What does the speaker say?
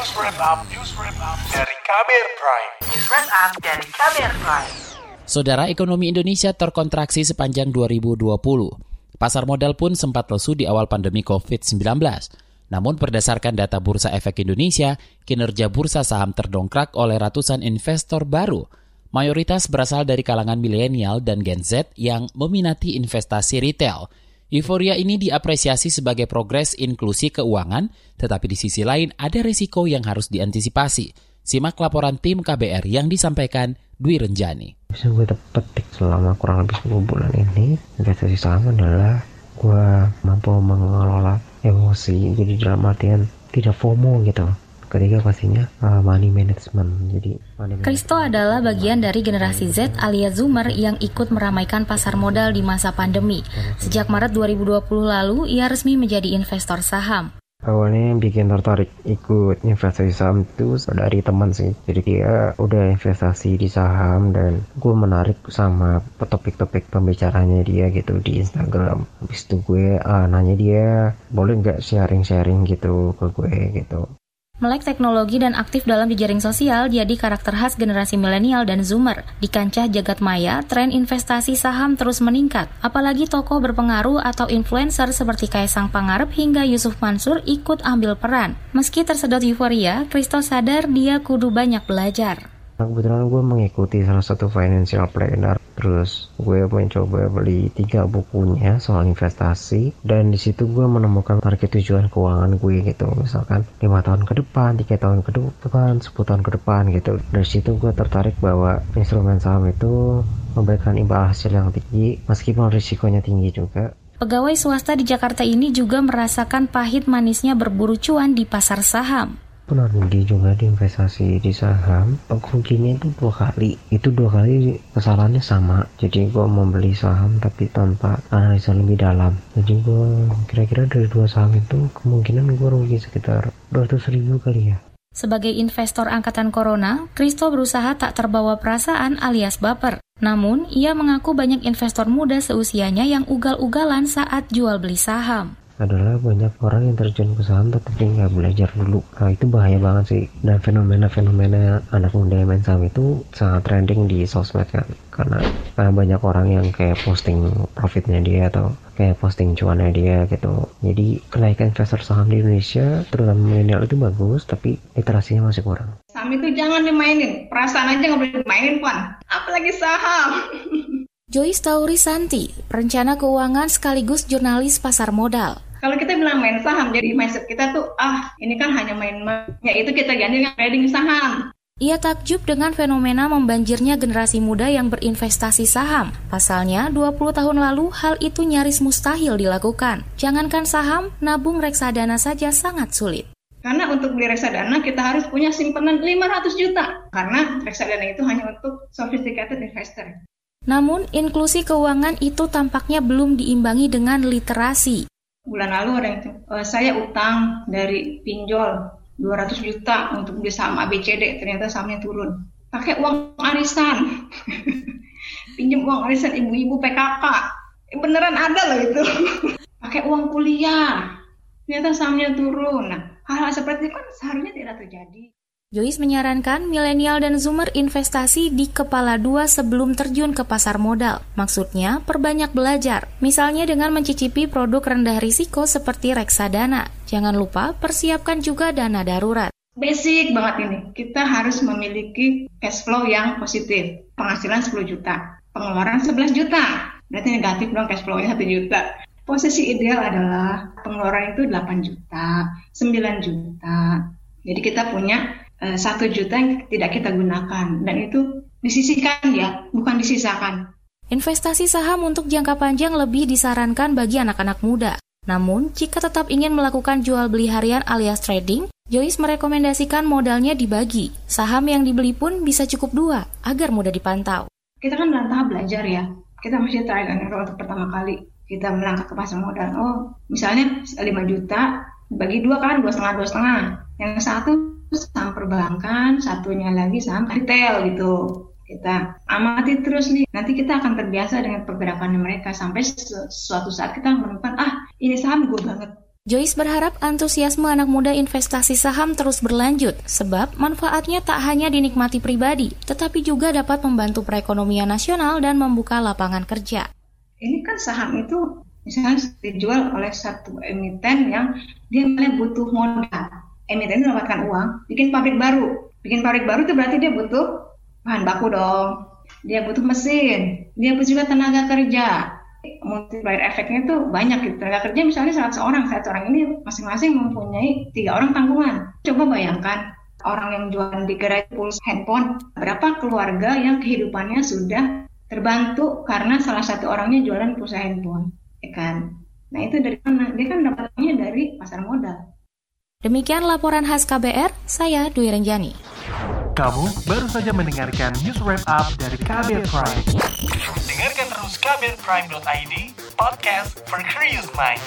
News Wrap Up, News Wrap Up dari Kamer Prime. News Wrap Up dari Kamer Prime. Saudara ekonomi Indonesia terkontraksi sepanjang 2020. Pasar modal pun sempat lesu di awal pandemi COVID-19. Namun berdasarkan data Bursa Efek Indonesia, kinerja bursa saham terdongkrak oleh ratusan investor baru. Mayoritas berasal dari kalangan milenial dan Gen Z yang meminati investasi retail. Euforia ini diapresiasi sebagai progres inklusi keuangan, tetapi di sisi lain ada risiko yang harus diantisipasi. Simak laporan tim KBR yang disampaikan Dwi Renjani. Bisa gue petik selama kurang lebih 10 bulan ini, investasi saham adalah gue mampu mengelola emosi, jadi dalam artian tidak FOMO gitu ketiga pastinya uh, money management. Jadi money Kristo adalah bagian dari generasi Z alias Zoomer yang ikut meramaikan pasar modal di masa pandemi. Sejak Maret 2020 lalu, ia resmi menjadi investor saham. Awalnya bikin tertarik ikut investasi saham itu dari teman sih. Jadi dia udah investasi di saham dan gue menarik sama topik-topik pembicaranya dia gitu di Instagram. Habis itu gue uh, nanya dia boleh nggak sharing-sharing gitu ke gue gitu. Melek teknologi dan aktif dalam jejaring sosial jadi karakter khas generasi milenial dan zoomer. Di kancah jagat maya, tren investasi saham terus meningkat. Apalagi tokoh berpengaruh atau influencer seperti Kaisang Pangarep hingga Yusuf Mansur ikut ambil peran. Meski tersedot euforia, Kristo sadar dia kudu banyak belajar. Kebetulan gue mengikuti salah satu financial planner terus gue mencoba beli tiga bukunya soal investasi. Dan di situ gue menemukan target tujuan keuangan gue gitu. Misalkan lima tahun ke depan tiga tahun ke depan 10 tahun ke depan gitu. Dari situ gue tertarik bahwa instrumen saham itu memberikan imbal hasil yang tinggi meskipun risikonya tinggi juga. Pegawai swasta di Jakarta ini juga merasakan pahit manisnya berburu cuan di pasar saham pernah rugi juga di investasi di saham. Ruginya itu dua kali. Itu dua kali kesalahannya sama. Jadi gue membeli saham tapi tanpa analisa lebih dalam. Jadi gue kira-kira dari dua saham itu kemungkinan gue rugi sekitar 200 ribu kali ya. Sebagai investor angkatan corona, Kristo berusaha tak terbawa perasaan alias baper. Namun, ia mengaku banyak investor muda seusianya yang ugal-ugalan saat jual beli saham adalah banyak orang yang terjun ke saham tapi nggak belajar dulu. Nah itu bahaya banget sih. Dan fenomena-fenomena anak muda yang main saham itu sangat trending di sosmed kan. Karena, karena banyak orang yang kayak posting profitnya dia atau kayak posting cuannya dia gitu. Jadi kenaikan investor saham di Indonesia terutama milenial itu bagus tapi literasinya masih kurang. Saham itu jangan dimainin. Perasaan aja nggak boleh dimainin pan apalagi saham. Joyce Tauri Santi, perencana keuangan sekaligus jurnalis pasar modal. Kalau kita bilang main saham, jadi mindset kita tuh, ah ini kan hanya main, ya itu kita ganti dengan trading saham. Ia takjub dengan fenomena membanjirnya generasi muda yang berinvestasi saham. Pasalnya, 20 tahun lalu hal itu nyaris mustahil dilakukan. Jangankan saham, nabung reksadana saja sangat sulit. Karena untuk beli reksadana kita harus punya simpanan 500 juta. Karena reksadana itu hanya untuk sophisticated investor. Namun, inklusi keuangan itu tampaknya belum diimbangi dengan literasi bulan lalu ada yang uh, saya utang dari pinjol 200 juta untuk beli saham ABCD ternyata sahamnya turun. Pakai uang arisan. Pinjam uang arisan ibu-ibu PKK eh, beneran ada loh itu. Pakai uang kuliah. Ternyata sahamnya turun. Nah hal-hal seperti itu kan seharusnya tidak terjadi Joyce menyarankan milenial dan zoomer investasi di kepala dua sebelum terjun ke pasar modal. Maksudnya, perbanyak belajar. Misalnya dengan mencicipi produk rendah risiko seperti reksadana. Jangan lupa persiapkan juga dana darurat. Basic banget ini. Kita harus memiliki cash flow yang positif. Penghasilan 10 juta. Pengeluaran 11 juta. Berarti negatif dong cash flow-nya 1 juta. Posisi ideal adalah pengeluaran itu 8 juta, 9 juta. Jadi kita punya satu juta yang tidak kita gunakan dan itu disisihkan ya, bukan disisakan. Investasi saham untuk jangka panjang lebih disarankan bagi anak-anak muda. Namun, jika tetap ingin melakukan jual beli harian alias trading, Joyce merekomendasikan modalnya dibagi. Saham yang dibeli pun bisa cukup dua, agar mudah dipantau. Kita kan dalam tahap belajar ya. Kita masih trial and error untuk pertama kali. Kita melangkah ke pasar modal. Oh, misalnya 5 juta, bagi dua kan, dua setengah, dua setengah. Yang satu saham perbankan, satunya lagi saham retail gitu. Kita amati terus nih, nanti kita akan terbiasa dengan pergerakan mereka sampai suatu saat kita menemukan, ah ini saham gue banget. Joyce berharap antusiasme anak muda investasi saham terus berlanjut, sebab manfaatnya tak hanya dinikmati pribadi, tetapi juga dapat membantu perekonomian nasional dan membuka lapangan kerja. Ini kan saham itu misalnya dijual oleh satu emiten yang dia butuh modal. Emiten itu mendapatkan uang, bikin pabrik baru. Bikin pabrik baru itu berarti dia butuh bahan baku dong. Dia butuh mesin, dia butuh juga tenaga kerja multiplier efeknya tuh banyak gitu. Tenaga kerja misalnya 100 orang, 100 orang ini masing-masing mempunyai tiga orang tanggungan. Coba bayangkan orang yang jualan di gerai pulsa handphone, berapa keluarga yang kehidupannya sudah terbantu karena salah satu orangnya jualan pulsa handphone, ya kan? Nah itu dari mana? Dia kan dapatnya dari pasar modal. Demikian laporan khas KBR, saya Dwi Renjani. Kamu baru saja mendengarkan news wrap up dari KBR Prime. Dengarkan terus kbrprime.id, podcast for curious mind.